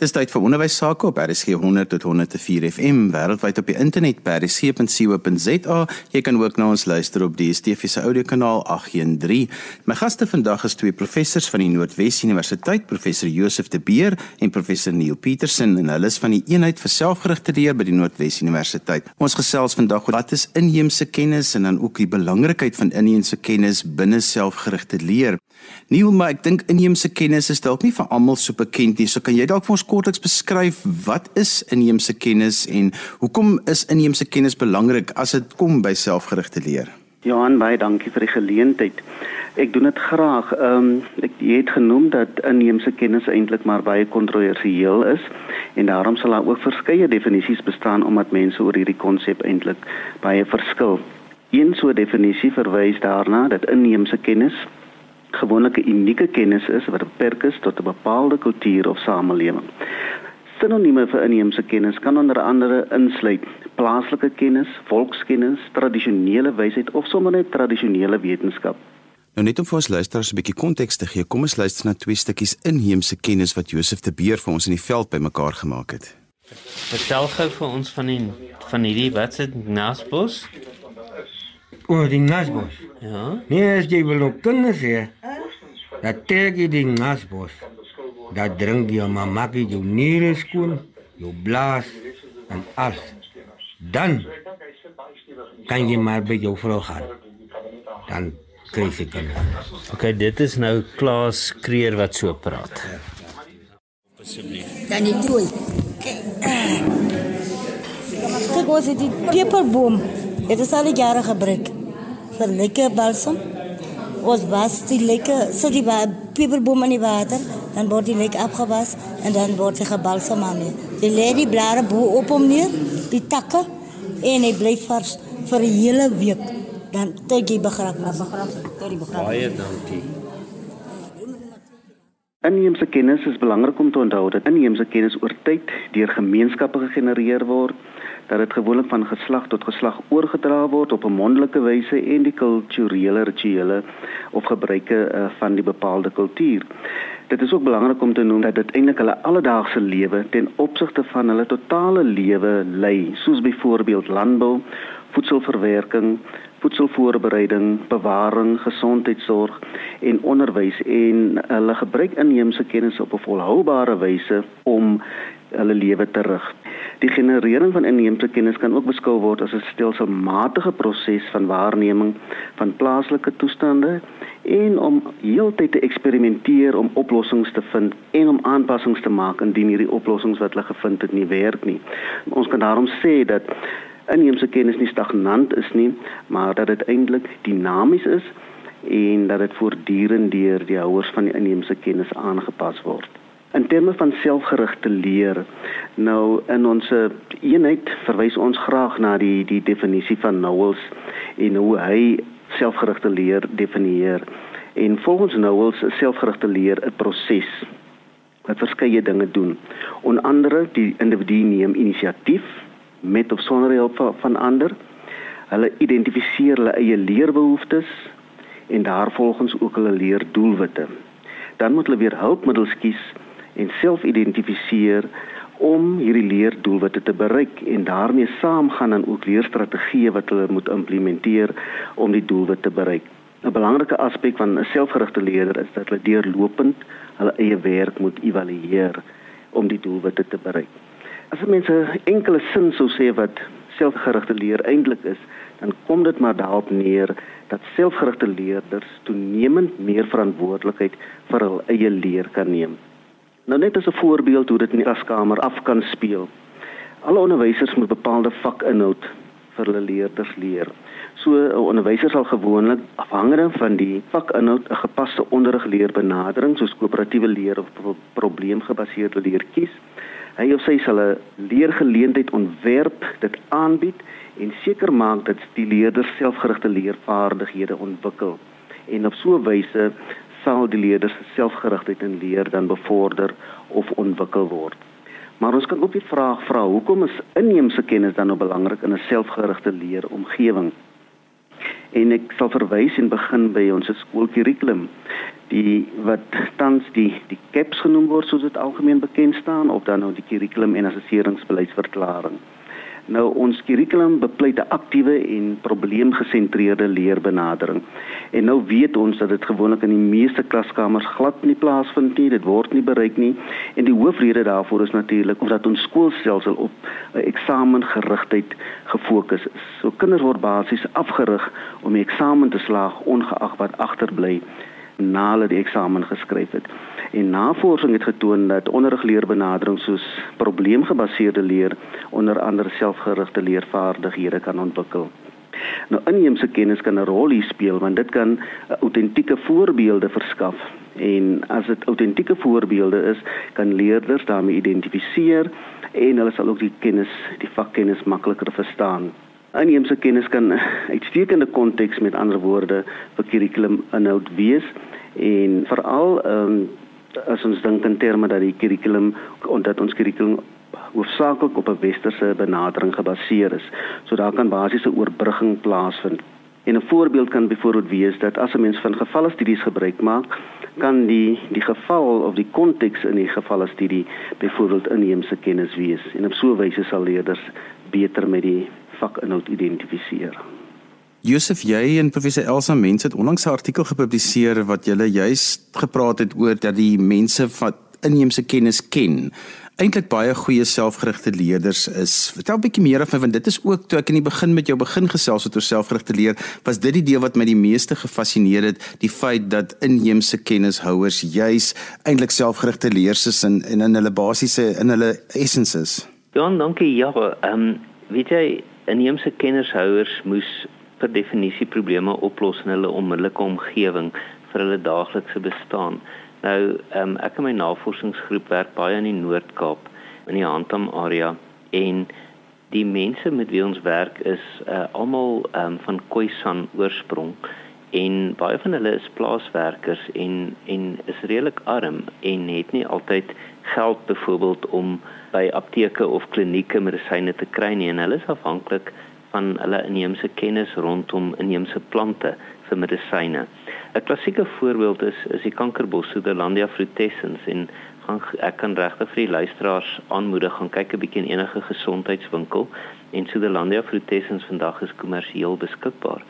Dis tyd vir onderwys sake op RSG 100 tot 104 FM wêreldwyd op die internet by rsg.co.za. Jy kan ook na ons luister op die DSTV se audiokanaal 813. My gaste vandag is twee professors van die Noordwes Universiteit, professor Josef de Beer en professor Neil Petersen en hulle is van die eenheid vir selfgerigte leer by die Noordwes Universiteit. Ons gesels vandag oor wat is inheemse kennis en dan ook die belangrikheid van inheemse kennis binne selfgerigte leer. Neil, maar ek dink inheemse kennis is dalk nie vir almal so bekend nie. So kan jy dalk vir ons kortliks beskryf wat is inheemse kennis en hoekom is inheemse kennis belangrik as dit kom by selfgerigte leer? Johan, baie dankie vir die geleentheid. Ek doen dit graag. Ehm um, ek het genoem dat inheemse kennis eintlik maar baie kontroversieel is en daarom sal daar ook verskeie definisies bestaan omdat mense oor hierdie konsep eintlik baie verskil. Een so definisie verwys daarna dat inheemse kennis gewoonlik 'n unieke kennis is wat beperk is tot 'n bepaalde kultuur of samelewing. Sinonieme vir inheemse kennis kan onder andere insluit plaaslike kennis, volkskennis, tradisionele wysheid of sommer net tradisionele wetenskap. Nou net om vir ons luisteraars 'n bietjie konteks te gee, kom ons luister na twee stukkies inheemse kennis wat Josef de Beer vir ons in die veld bymekaar gemaak het. Vertel gou vir ons van die van hierdie wat se nasbos? O, die nasbos. Ja. Nee, as jy wil op kinders hê, dat trek jy die nasbos. Dat drink jy maar maak jy jou niere skoon, jou blaas en alles. Dan kan jy maar by jou vrou gaan. Dan kry jy kinders. Okay, dit is nou Klaas Kreer wat so praat. Dan die toe. Kyk, ons het die peperboom. Dit is al die jare gebruik vir lekker balsam. Ons was die lekker, sit die peperboom in die water, dan word die lekker afgewas en dan word hy gebalsam mee. Die lê die blare bo op hom neer, die takke en hy bly vars vir 'n hele week. Dan tot jy begraf, maar begraf tot jy begraf. Baie dankie. Inheemse kennis is belangrik om te onthou dat inheemse kennis oor tyd deur gemeenskappe gegenereer word dat dit gewoonlik van geslag tot geslag oorgedra word op 'n mondelike wyse en die kulturele rituele of gebruike uh, van die bepaalde kultuur. Dit is ook belangrik om te noem dat dit eintlik hulle alledaagse lewe ten opsigte van hulle totale lewe lei, soos byvoorbeeld landbou, voedselverwerking, voedselvoorbereiding, bewaring, gesondheidsorg en onderwys en hulle gebruik inheemse kennis op 'n volhoubare wyse om hulle lewe te rig. Die generering van inheemse kennis kan ook beskou word as 'n stelselmatige proses van waarneming van plaaslike toestande en om heeltyd te eksperimenteer om oplossings te vind en om aanpassings te maak indien hierdie oplossings wat hulle gevind het nie werk nie. Ons kan daarom sê dat inheemse kennis nie stagnant is nie, maar dat dit eintlik dinamies is en dat dit voortdurend deur die houers van die inheemse kennis aangepas word. In terme van selfgerigte leer, nou in ons eenheid verwys ons graag na die die definisie van Knowles en hoe hy selfgerigte leer definieer. En volgens Knowles is selfgerigte leer 'n proses wat verskeie dinge doen. Onder andere die individu neem inisiatief met of sonder hulp van, van ander. Hulle identifiseer hulle eie leerbehoeftes en daarvolgens ook hulle leerdoelwitte. Dan moet hulle weer hulpmiddels kies en self identifiseer om hierdie leerdoelwitte te bereik en daarmee saamgaan dan ook leerstrategieë wat hulle moet implementeer om die doelwit te bereik. 'n Belangrike aspek van 'n selfgerigte leerder is dat hulle deurlopend hulle eie werk moet evalueer om die doelwitte te bereik. As mense enkele sin sou sê wat selfgerigte leer eintlik is, dan kom dit maar daarop neer dat selfgerigte leerders toenemend meer verantwoordelikheid vir hul eie leer kan neem. Nou net as 'n voorbeeld hoe dit in die klaskamer af kan speel. Alle onderwysers moet bepaalde vakinhoud vir hulle leerders leer. So 'n onderwyser sal gewoonlik afhangende van die vakinhoud 'n gepaste onderrigleerbenadering soos koöperatiewe leer of probleemgebaseerde leer kies. Hy of sy sal 'n leergeleentheid ontwerp, dit aanbied en seker maak dat die leerders selfgerigte leervaardighede ontwikkel en op so 'n wyse sal die leerders selfgerigtheid in leer dan bevorder of ontwikkel word. Maar ons kan ook die vraag vra, hoekom is inheemse kennis dan nou belangrik in 'n selfgerigte leeromgewing? En ek sal verwys en begin by ons skoolkurrikulum. die wat tans die die CAPS genoem word soos dit algemeen bekend staan of dan nou die kurrikulum en assesseringsbeleidsverklaring. Nou ons kurrikulum bepleit 'n aktiewe en probleemgesentreerde leerbenadering. En nou weet ons dat dit gewoonlik in die meeste klaskamers glad nie plaasvind nie, dit word nie bereik nie. En die hoofrede daarvoor is natuurlik omdat ons skoolstelsel op 'n eksamengerigtheid gefokus is. So kinders word basies afgerig om die eksamen te slaag ongeag wat agterbly na hulle die eksamen geskryf het. En navorsing het getoon dat onderrigleerbenadering soos probleemgebaseerde leer onder andere selfgerigte leervaardighede kan ontwikkel. Nou inheemse kennis kan 'n rol hier speel want dit kan autentieke voorbeelde verskaf en as dit autentieke voorbeelde is, kan leerders daarmee identifiseer en hulle sal ook die kennis, die vakkennis makliker verstaan. Inheemse kennis kan uitstekende konteks met ander woorde vir kurrikulum inhoud wees en veral um, as ons dink in terme dat die kurrikulum omdat ons kurrikulum hoofsaaklik op 'n westerse benadering gebaseer is. So daar kan basiese oorbrugging plaasvind. En 'n voorbeeld kan byvoorbeeld wees dat as 'n mens van gevalle studies gebruik maak, kan die die geval of die konteks in die gevalle studie byvoorbeeld inheemse kennis wees en op so 'n wyse sal leerders beter met die vakinhoud identifiseer. Josef, jy en professor Elsa Mens het onlangs 'n artikel gepubliseer wat julle juis gepraat het oor dat die mense wat inheemse kennis ken, eintlik baie goeie selfgerigte leerders is. Vertel 'n bietjie meer af my want dit is ook toe ek in die begin met jou begin gesels het oor selfgerigte leer, was dit die deel wat my die meeste gefassineer het, die feit dat inheemse kennishouers juis eintlik selfgerigte leerders is in in in hulle basiese in hulle essences. Ja, dankie. Ja, ehm um, weet jy inheemse kennishouers moes per definisie probleme oplos in hulle onmiddellike omgewing vir hulle daaglikse bestaan. Nou, um, ek en my navorsingsgroep werk baie in die Noord-Kaap in die Handam area en die mense met wie ons werk is uh, almal um, van Khoisan oorsprong en baie van hulle is plaaswerkers en en is redelik arm en het nie altyd geld byvoorbeeld om by apteke of klinieke medisyne te kry nie en hulle is afhanklik van hulle inheemse kennis rondom inheemse plante vir medisyne. 'n Klassieke voorbeeld is is die kankerbos Suderlandia frutescens en gaan ek kan regtig vir die luisteraars aanmoedig gaan kyk 'n bietjie in enige gesondheidswinkel en Suderlandia frutescens vandag is kommersieel beskikbaar.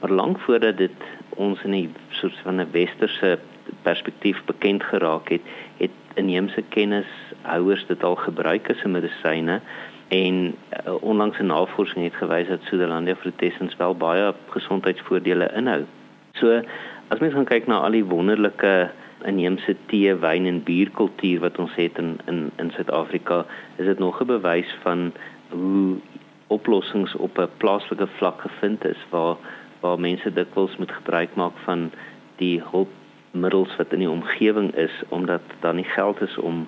Maar lank voordat dit ons in 'n soort van 'n westerse perspektief bekend geraak het, het inheemse kennishouers dit al gebruik as 'n medisyne en uh, onlangs 'n navorsing het gewys dat Suderlandia frutescens wel baie gesondheidsvoordele inhou. So as mens gaan kyk na al die wonderlike inheemse tee, wyn en bierkultuur wat ons het in in in Suid-Afrika, is dit nog 'n bewys van hoe oplossings op 'n plaaslike vlak gevind is waar waar mense dikwels moet gebruik maak van die hulpmiddels wat in die omgewing is omdat daar nie geld is om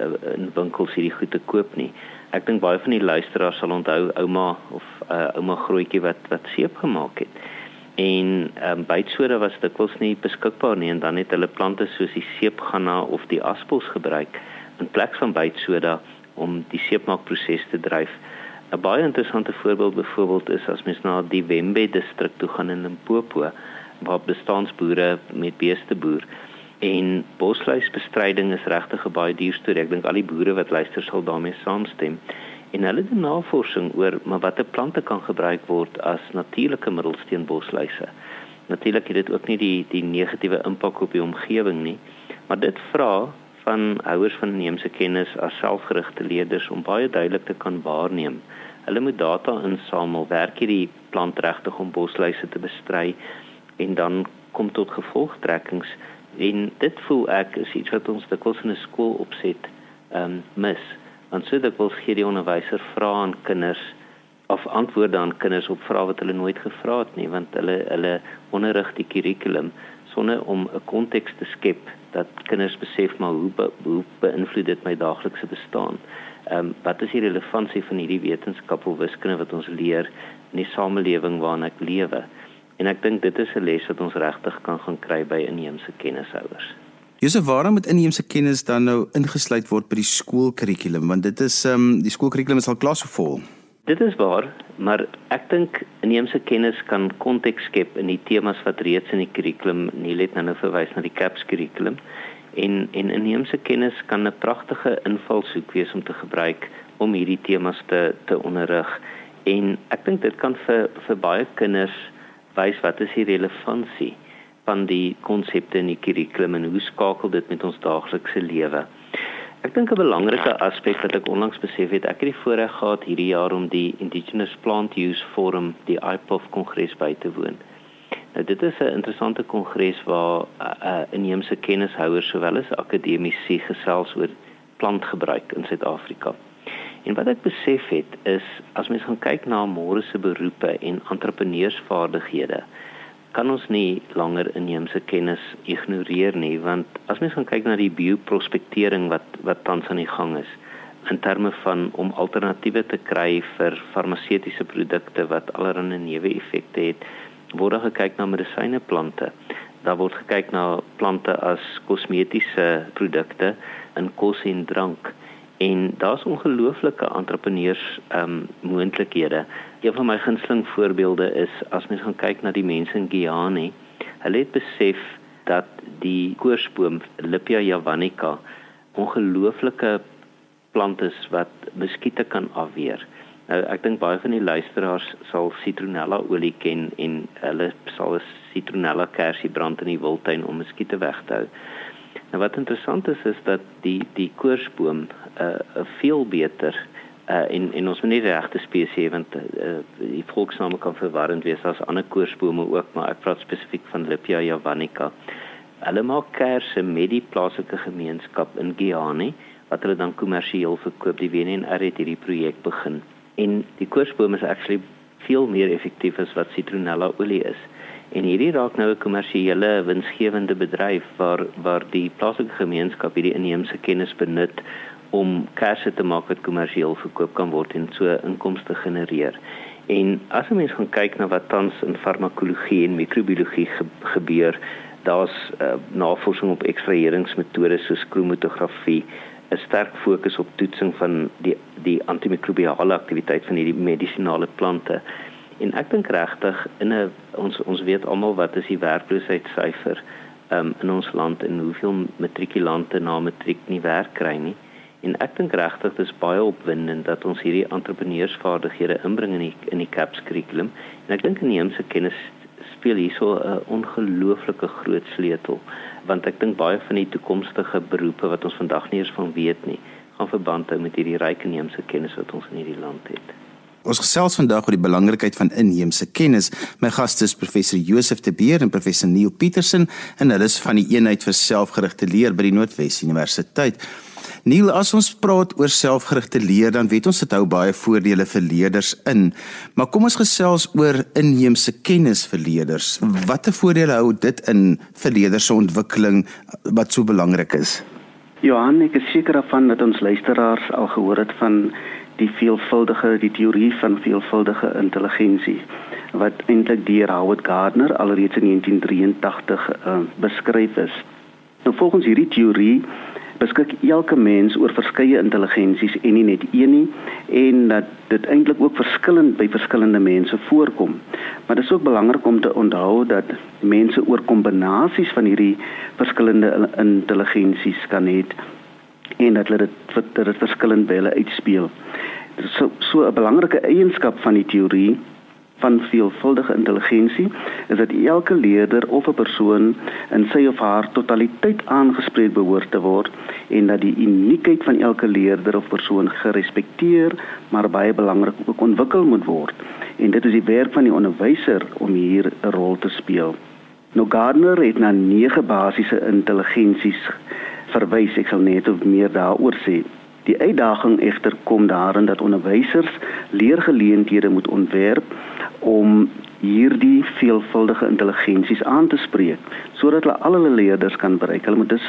uh, in winkels hierdie goed te koop nie ek dink baie van die luisteraars sal onthou ouma of uh, ouma grootjie wat wat seep gemaak het. En ehm um, bytsoda was dikwels nie beskikbaar nie en dan het hulle plante soos die seepganna of die aspels gebruik in plek van bytsoda om die seepmaakproses te dryf. 'n Baie interessante voorbeeld byvoorbeeld is as mens na die Wembe distrik toe gaan in Limpopo waar bestaanboere met beeste boer. En bosluisbestryding is regtig 'n baie duur storie. Ek dink al die boere wat luister sal daarmee saamstem. En hulle doen navorsing oor maar watter plante kan gebruik word as natuurlike middels teen bosluise. Natuurlik het dit ook nie die die negatiewe impak op die omgewing nie, maar dit vra van ouers van inheemse kennis as selfgerigte leerders om baie duidelik te kan waarneem. Hulle moet data insamel, werk hierdie plant regtig om bosluise te bestry en dan kom tot gevolgtrekkings En dit voel ek is iets wat ons dikwels in 'n skool opset ehm um, mis. Want so dikwels gee die onderwyser vra aan kinders of antwoorde aan kinders op vrae wat hulle nooit gevra het nie, want hulle hulle onderrig die kurrikulum sonder om 'n konteks te skep dat kinders besef maar hoe be, hoe beïnvloed dit my daaglikse bestaan. Ehm um, wat is die relevantie van hierdie wetenskap of wiskunde wat ons leer in die samelewing waarin ek lewe? En ek dink dit is 'n les wat ons regtig kan gaan kry by inheemse kennishouers. Josef, waarom moet inheemse kennis dan nou ingesluit word by die skoolkurrikulum? Want dit is ehm um, die skoolkurrikulum is al klasse vol. Dit is waar, maar ek dink inheemse kennis kan konteks skep in die temas wat reeds in die kurrikulum nie net nou verwys na die CAPS kurrikulum en en inheemse kennis kan 'n pragtige invalshoek wees om te gebruik om hierdie temas te te onderrig en ek dink dit kan vir vir baie kinders wys wat is die relevantie van die konsepte in die kurrikulum en hoe skakel dit met ons daaglikse lewe. Ek dink 'n belangrike aspek wat ek onlangs besef het, ek het die voorreg gehad hierdie jaar om die Indigenous Plant Use Forum, die IPOF kongres by te woon. Nou dit is 'n interessante kongres waar uh, uh, inheemse kennishouers sowel as akademici gesels oor plantgebruik in Suid-Afrika. En wat ek besef het is as mens gaan kyk na môre se beroepe en entrepreneursvaardighede, kan ons nie langer inheemse kennis ignoreer nie want as mens gaan kyk na die bioprospektering wat wat tans aan die gang is in terme van om alternatiewe te kry vir farmaseutiese produkte wat allerlei neeweffekte het word gekyk na medisyne plante daar word gekyk na plante as kosmetiese produkte in kos en drank en daar's ongelooflike entrepreneurs ehm um, moontlikhede een van my gunsteling voorbeelde is as mens gaan kyk na die mense in Guyana. Hulle het besef dat die koorsboom Lipia javanica ongelooflike plant is wat muskiete kan afweer. Nou ek dink baie van die luisteraars sal citronella olie ken en hulle sal 'n citronella kersie brand in die wildtuin om muskiete weg te hou. Nou wat interessant is is dat die die koorsboom 'n uh, 'n veel beter uh en en ons moet nie die regte spesies want uh, die volksname kan verwarrend wees as ander koorsbome ook maar ek praat spesifiek van Lipia javanica. Hulle maak kersse met die plaaslike gemeenskap in Guyana wat hulle dan kommersieel verkoop. Die WNR het hierdie projek begin en die koorsbome is actually veel meer effektief as wat citronella olie is. En hierdie raak nou 'n kommersiële winsgewende bedryf waar waar die plaaslike gemeenskap hierdie inheemse kennis benut om kersse te maak wat kommersieel verkoop kan word en so inkomste genereer. En as 'n mens gaan kyk na wat tans in farmakologie en mikrobiologie ge gebeur, daar's uh, navorsing op ekstraheringsmetodes soos kromatografie, 'n sterk fokus op toetsing van die die antimikrobiale aktiwiteit van hierdie medisinale plante. En ek dink regtig in 'n ons ons weet almal wat is die werkloosheidsyfer um, in ons land en hoeveel matrikulante na matriek nie werk kry nie. En ek dink regtig dis baie opwindend dat ons hierdie entrepreneursvaardighede inbring in die in die CAPS kurrikulum. En ek dink inheemse kennis speel hierso 'n ongelooflike groot sleutel want ek dink baie van die toekomstige beroepe wat ons vandag nie eens van weet nie, gaan verband hou met hierdie ryk inheemse kennis wat ons in hierdie land het. Ons gesels vandag oor die belangrikheid van inheemse kennis. My gaste is professor Josef de Beer en professor Neil Petersen en hulle is van die eenheid vir selfgerigte leer by die Noordwes Universiteit. Neil, as ons praat oor selfgerigte leer, dan weet ons dit hou baie voordele vir leerders in. Maar kom ons gesels oor inheemse kennis vir leerders. Watter voordele hou dit in vir leerders se ontwikkeling wat so belangrik is? Johan, ek is seker daarvan dat ons luisteraars al gehoor het van die veelvuldige die teorie van veelvuldige intelligensie wat eintlik deur Howard Gardner alreeds in 1983 uh, beskryf is. Nou volgens hierdie teorie beskik elke mens oor verskeie intelligensies en nie net een nie en dat dit eintlik ook verskillend by verskillende mense voorkom. Maar dit is ook belangrik om te onthou dat mense oor kombinasies van hierdie verskillende intelligensies kan hê en dat dit dat dit verskillend by hulle uitspeel. So so 'n belangrike eienskap van die teorie van veelvuldige intelligensie is dat elke leerder of 'n persoon in sy of haar totaliteit aangespreek behoort te word en dat die uniekheid van elke leerder of persoon gerespekteer maar baie belangrik ook ontwikkel moet word en dit is die werk van die onderwyser om hier 'n rol te speel. Nou Gardner het na nege basiese intelligensies verwys ek sal net of meer daaroor sê. Die uitdaging egter kom daarin dat onderwysers leergeleenthede moet ontwerp om hierdie veelvuldige intelligensies aan te spreek sodat hulle al hulle leerders kan bereik. Hulle moet dus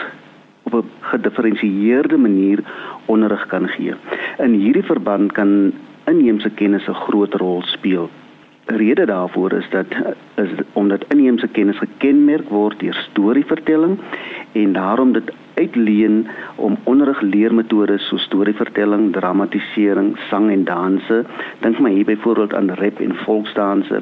op 'n gedifferensieerde manier onderrig kan gee. In hierdie verband kan inheemse kennis 'n groot rol speel. 'n Rede daarvoor is dat is omdat inheemse kennis gekenmerk word deur storievertelling en daarom dit uitleen om onderrigleermetodes soos storievertelling, dramatisering, sang en danse, dink maar hier byvoorbeeld aan rap en volksdanse,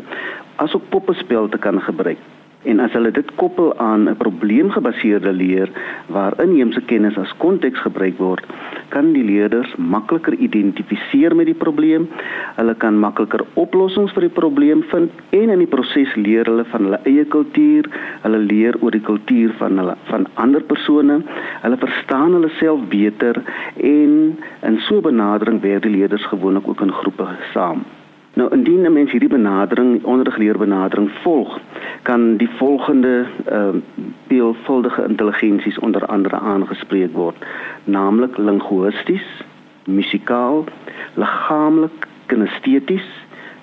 asook poppespel te kan gebruik. En as hulle dit koppel aan 'n probleemgebaseerde leer waar inheemse kennis as konteks gebruik word, kan die leerders makliker identifiseer met die probleem. Hulle kan makliker oplossings vir die probleem vind en in die proses leer hulle van hulle eie kultuur, hulle leer oor die kultuur van hulle van ander persone. Hulle verstaan hulle self beter en in so 'n benadering werk die leerders gewoonlik ook in groepe saam. Nou indien 'n mens hierdie benadering, ondergeleerde benadering volg, kan die volgende ehm uh, veelvuldige intelligensies onder andere aangespreek word, naamlik linguisties, musikaal, liggaamlik, kinesteties,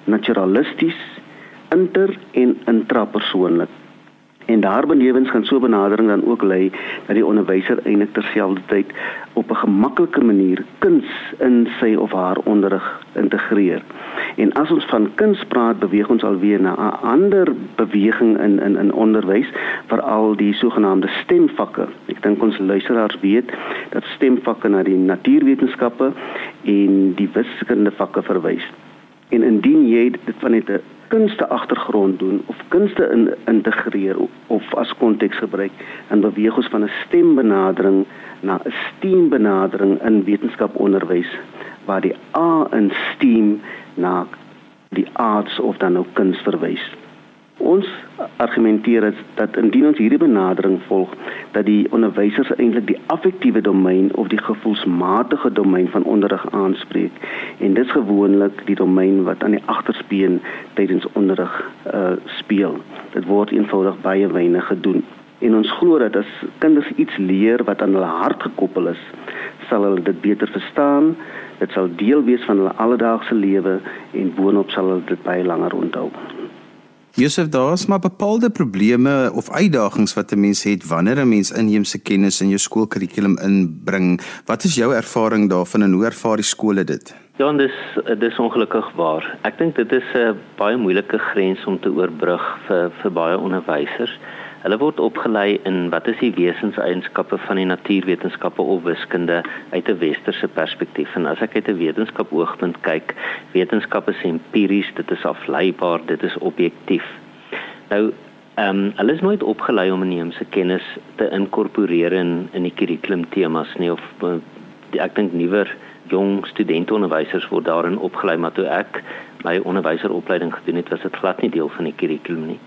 naturalisties, inter en intrapersoonlik. En daarbenewens gaan so 'n benadering dan ook lei dat die onderwyser eintlik terselfdertyd op 'n gemaklike manier kuns in sy of haar onderrig integreer. En as ons van kuns praat, beweeg ons alweer na 'n ander beweging in in in onderwys, veral die sogenaamde stemvakke. Ek dink ons luisteraars weet dat stemvakke na die natuurwetenskappe en die wiskunde vakke verwys. En indien jy dit van net 'n kunste agtergrond doen of kunste in, integreer of, of as konteks gebruik en beweeg ons van 'n stembenadering na 'n steembenadering in wetenskaponderwys waar die A in steem na die arts of dan ook kuns verwys. Ons argumenteer dat, dat indien ons hierdie benadering volg, dat die onderwysers eintlik die affektiewe domein of die gevoelsmatige domein van onderrig aanspreek en dis gewoonlik die domein wat aan die agterspeen tydens onderrig uh, speel. Dit word eenvoudig baie weinig gedoen. En ons glo dat as kinders iets leer wat aan hulle hart gekoppel is, sal hulle dit beter verstaan. Dit sal deel wees van hulle alledaagse lewe en boonop sal hulle dit baie langer onthou. Josef, daar's maar bepaalde probleme of uitdagings wat 'n mens het wanneer 'n mens inheemse kennis in jou skoolkurrikulum inbring. Wat is jou ervaring daarvan en hoe ervaar die skole dit? Ja, dis dis ongelukkig waar. Ek dink dit is 'n baie moeilike grens om te oorbrug vir vir baie onderwysers. Hulle word opgelei in wat is die wesenseienskappe van die natuurwetenskappe of wiskunde uit 'n westerse perspektief. En as ek uit 'n wetenskap oogpunt kyk, wetenskap is empiries, dit is afleibaar, dit is objektief. Nou, ehm um, hulle is nooit opgelei om inheemse kennis te inkorporeer in in die kurrikulum temas nie of ek dink nuwer jong studentonderwysers word daarin opgelei, maar toe ek my onderwyseropleiding gedoen het, was dit glad nie deel van die kurrikulum nie.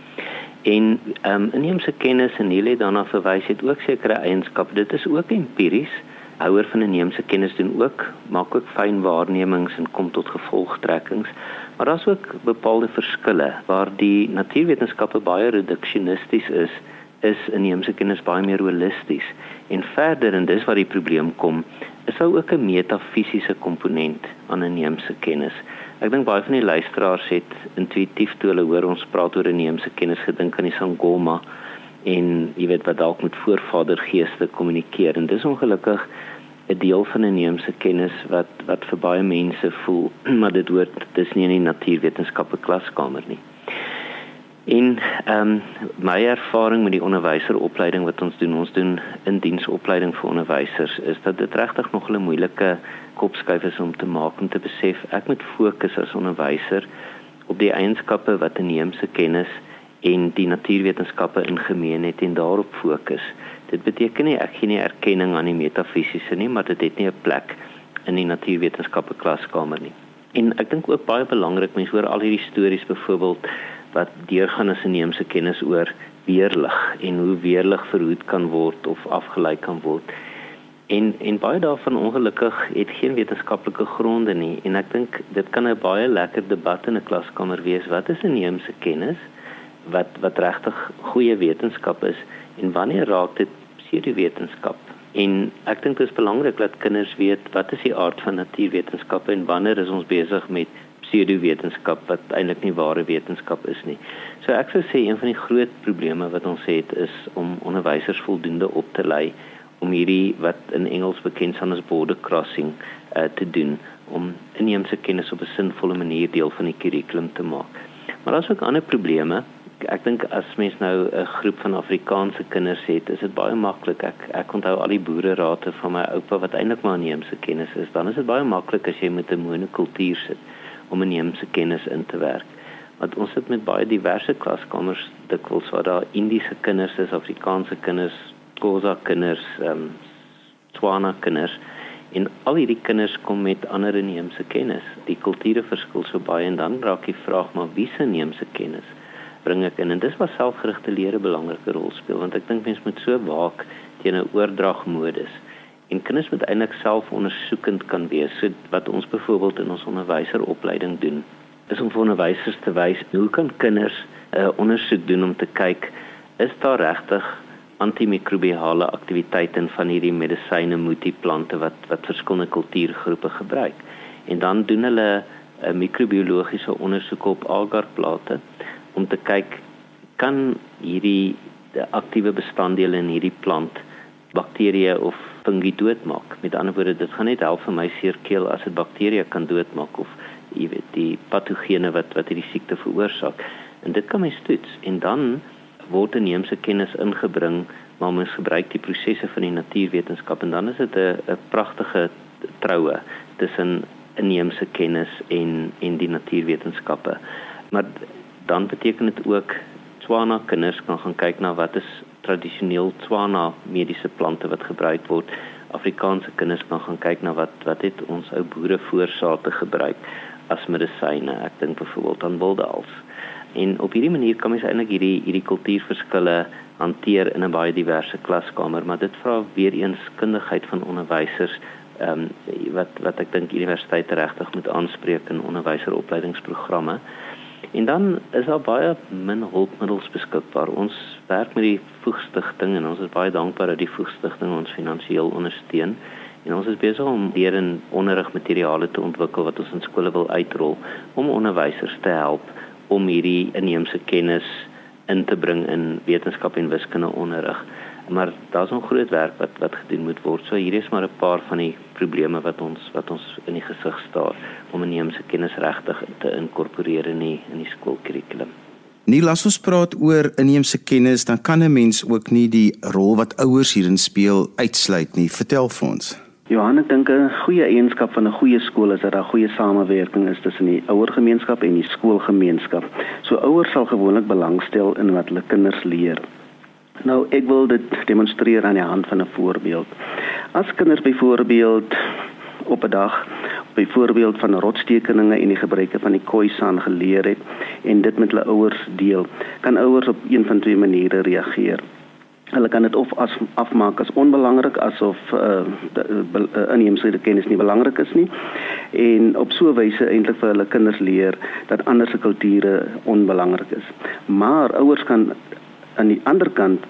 En ehm um, inheemse kennis en hierdie daarna verwys het ook sekere eienskappe. Dit is ook empiries. Houer van inheemse kennis doen ook maak ook fyn waarnemings en kom tot gevolgtrekkings. Maar daar's ook bepaalde verskille waar die natuurwetenskappe baie reduksionisties is, is inheemse kennis baie meer holisties. En verder en dis waar die probleem kom, daar ook 'n metafisiese komponent aan inheemse kennis. Ek dink baie van die luisteraars het intuïtief toe hulle hoor ons praat oor inheemse kennis gedink aan die sangoma en jy weet wat dalk met voorvadergeeste kommunikeer en dis ongelukkig 'n deel van inheemse kennis wat wat vir baie mense voel maar dit word dis nie in die natuurwetenskappe klaskamer nie. In ehm um, my ervaring met die onderwyseropleiding wat ons doen, ons doen in diensopleiding vir onderwysers, is dat dit regtig nog 'n moeilike kopskuif is om te maak om te besef ek moet fokus as onderwyser op die eienskappe wat inheemse kennis en die natuurwetenskappe in gemeen het en daarop fokus. Dit beteken nie ek gee nie erkenning aan die metafisiese nie, maar dit het nie 'n plek in die natuurwetenskappe klaskamer nie. En ek dink ook baie belangrik mense hoor al hierdie stories byvoorbeeld wat deurgaan as inheemse kennis oor weerlig en hoe weerlig verhoed kan word of afgelei kan word. En en baie daarvan ongelukkig het geen wetenskaplike gronde nie en ek dink dit kan 'n baie lekker debat in 'n klaskamer wees. Wat is inheemse kennis? Wat wat regtig goeie wetenskap is en wanneer raak dit pseudowetenskap? En ek dink dit is belangrik dat kinders weet wat is die aard van natuurwetenskappe en wanneer is ons besig met pseudowetenskap wat eintlik nie ware wetenskap is nie. So ek sou sê een van die groot probleme wat ons het is om onderwysers voldoende op te lei om hierdie wat in Engels bekend staan as border crossing uh, te doen om inheemse kennis op 'n sinvolle manier deel van die kurrikulum te maak. Maar daar's ook ander probleme ek dink as mens nou 'n groep van Afrikaanse kinders het, is dit baie maklik. Ek ek onthou al die boererate van my oupa wat eintlik maar inheemse kennis is. Dan is dit baie maklik as jy met 'n monokultuur sit om inheemse kennis in te werk. Want ons sit met baie diverse klaskamers, dikwels waar daar Indiese kinders is, Afrikaanse kinders, Khoza kinders, ehm um, Tswana kinders en al hierdie kinders kom met ander inheemse kennis. Die kulture verskil so baie en dan raak die vraag maar wie se inheemse kennis bring ek in? En dis waar selfgerigte leer 'n belangrike rol speel want ek dink mense moet so waak teen 'n oordragmodus. En kinders moet eintlik self ondersoekend kan wees. So wat ons byvoorbeeld in ons onderwyseropleiding doen, is om vir onderwysers te wys hoe kan kinders 'n uh, ondersoek doen om te kyk is daar regtig antimikrobiale aktiwiteite van hierdie medisyne multiplante wat wat verskillende kultuurgroepe gebruik. En dan doen hulle 'n mikrobiologiese ondersoek op agarplate om te kyk kan hierdie aktiewe bestanddele in hierdie plant bakterieë of fungi doodmaak. Met ander woorde, dit gaan net help vir my seerkeel as dit bakterieë kan doodmaak of jy weet die patogene wat wat hierdie siekte veroorsaak. En dit kan mens toets en dan word inheemse kennis ingebring maar mens gebruik die prosesse van die natuurwetenskap en dan is dit 'n 'n pragtige troue tussen inheemse kennis en en die natuurwetenskappe. Maar dan beteken dit ook Tswana kinders kan gaan kyk na wat is tradisioneel Tswana mediese plante wat gebruik word. Afrikaanse kinders kan gaan kyk na wat wat het ons ou boere voorsate gebruik as medisyne. Ek dink byvoorbeeld aan wildeals. En op hierdie manier kan mens eintlik hierdie hierdie kultuurverskille hanteer in 'n baie diverse klaskamer, maar dit vra weer eens kundigheid van onderwysers ehm um, wat wat ek dink universiteite regtig moet aanspreek in onderwyseropleidingsprogramme. En dan is daar baie min hulpmiddels beskikbaar. Ons werk met die voegstigting en ons is baie dankbaar dat die voegstigting ons finansiëel ondersteun. En ons is besig om leer en onderrigmateriale te ontwikkel wat ons in skole wil uitrol om onderwysers te help om hierdie inheemse kennis in te bring in wetenskap en wiskunde onderrig. Maar daar's nog groot werk wat wat gedoen moet word. So hier is maar 'n paar van die probleme wat ons wat ons in die gesig staar om inheemse kennis regtig te inkorporeer in die in die skoolkurrikulum. Nie las ons praat oor inheemse kennis, dan kan 'n mens ook nie die rol wat ouers hierin speel uitsluit nie. Vertel vir ons. Johan, ek dink 'n goeie eienskap van 'n goeie skool is dat daar goeie samewerking is tussen die ouergemeenskap en die skoolgemeenskap. So ouers sal gewoonlik belangstel in wat hulle kinders leer. Nou, ek wil dit demonstreer aan die hand van 'n voorbeeld. As kinders byvoorbeeld op 'n dag byvoorbeeld van rotstekeninge en die gebruike van die khoisan geleer het en dit met hulle ouers deel, kan ouers op een van twee maniere reageer. Hulle kan dit of as afmaak as onbelangrik asof uh, uh, inheemse kennis nie belangrik is nie en op so 'n wyse eintlik vir hulle kinders leer dat ander se kulture onbelangrik is. Maar ouers kan aan die ander kant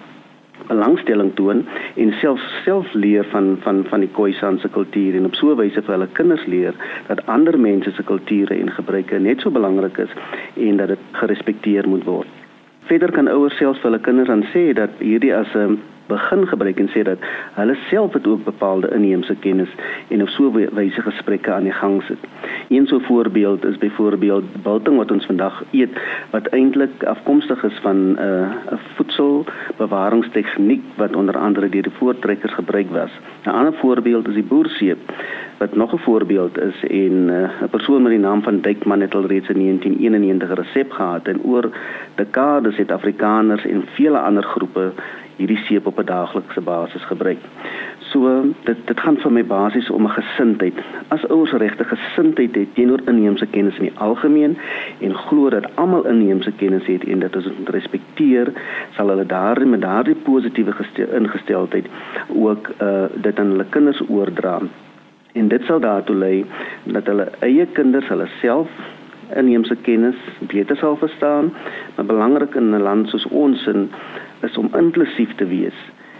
belangstelling toon en self self leer van van van die Khoisan se kultuur en op so 'n wyse vir hulle kinders leer dat ander mense se kulture en gebruike net so belangrik is en dat dit gerespekteer moet word. Verder kan ouers self vir hulle kinders aan sê dat hierdie as 'n begin gebruik en sê dat hulle self het ook bepaalde inheemse kennis en op so 'n wyse gesprekke aan die gang sit. Een so voorbeeld is byvoorbeeld biltong wat ons vandag eet wat eintlik afkomstig is van 'n uh, 'n voedselbewaringstegniek wat onder andere deur die voortrekkers gebruik was. 'n Ander voorbeeld is die boerseep wat nog 'n voorbeeld is en uh, 'n persoon met die naam van Dykman het al reeds in 1991 resep gehad en oor dekades het Afrikaners en vele ander groepe hierdie seep op 'n daaglikse basis gebruik. So dit dit gaan vir my basies om 'n gesindheid. As ouers regte gesindheid het teenoor inheemse kennis in die algemeen en glo dat almal inheemse kennis het en dit is om te respekteer, sal hulle daarin met daardie positiewe ingesteldheid ook uh dit aan hulle kinders oordra en dit sal daartoe lei dat hulle eie kinders hulle self inheemse kennis beter sal verstaan maar belangrik in 'n land soos ons in is om inklusief te wees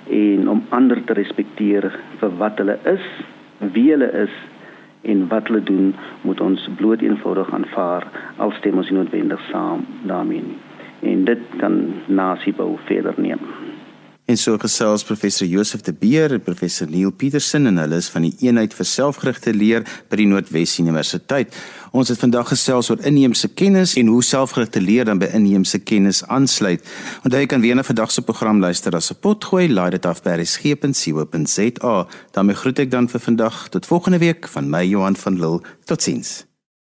en om ander te respekteer vir wat hulle is, wie hulle is en wat hulle doen moet ons bloot eenvoudig aanvaar al stem ons noodwendig saam daarmee en dit kan nasibou verder neem En so gesels professor Josef de Beer en professor Neil Petersen en hulle is van die eenheid vir selfgerigte leer by die Noordwes Universiteit. Ons het vandag gesels oor inheemse kennis en hoe selfgerigte leer dan by inheemse kennis aansluit. Onthou jy kan weer na vandag se program luister as 'n potgooi, laai dit af by resgep.co.za. daarmee groet ek dan vir vandag tot volgende week van my Johan van Lille. Totsiens.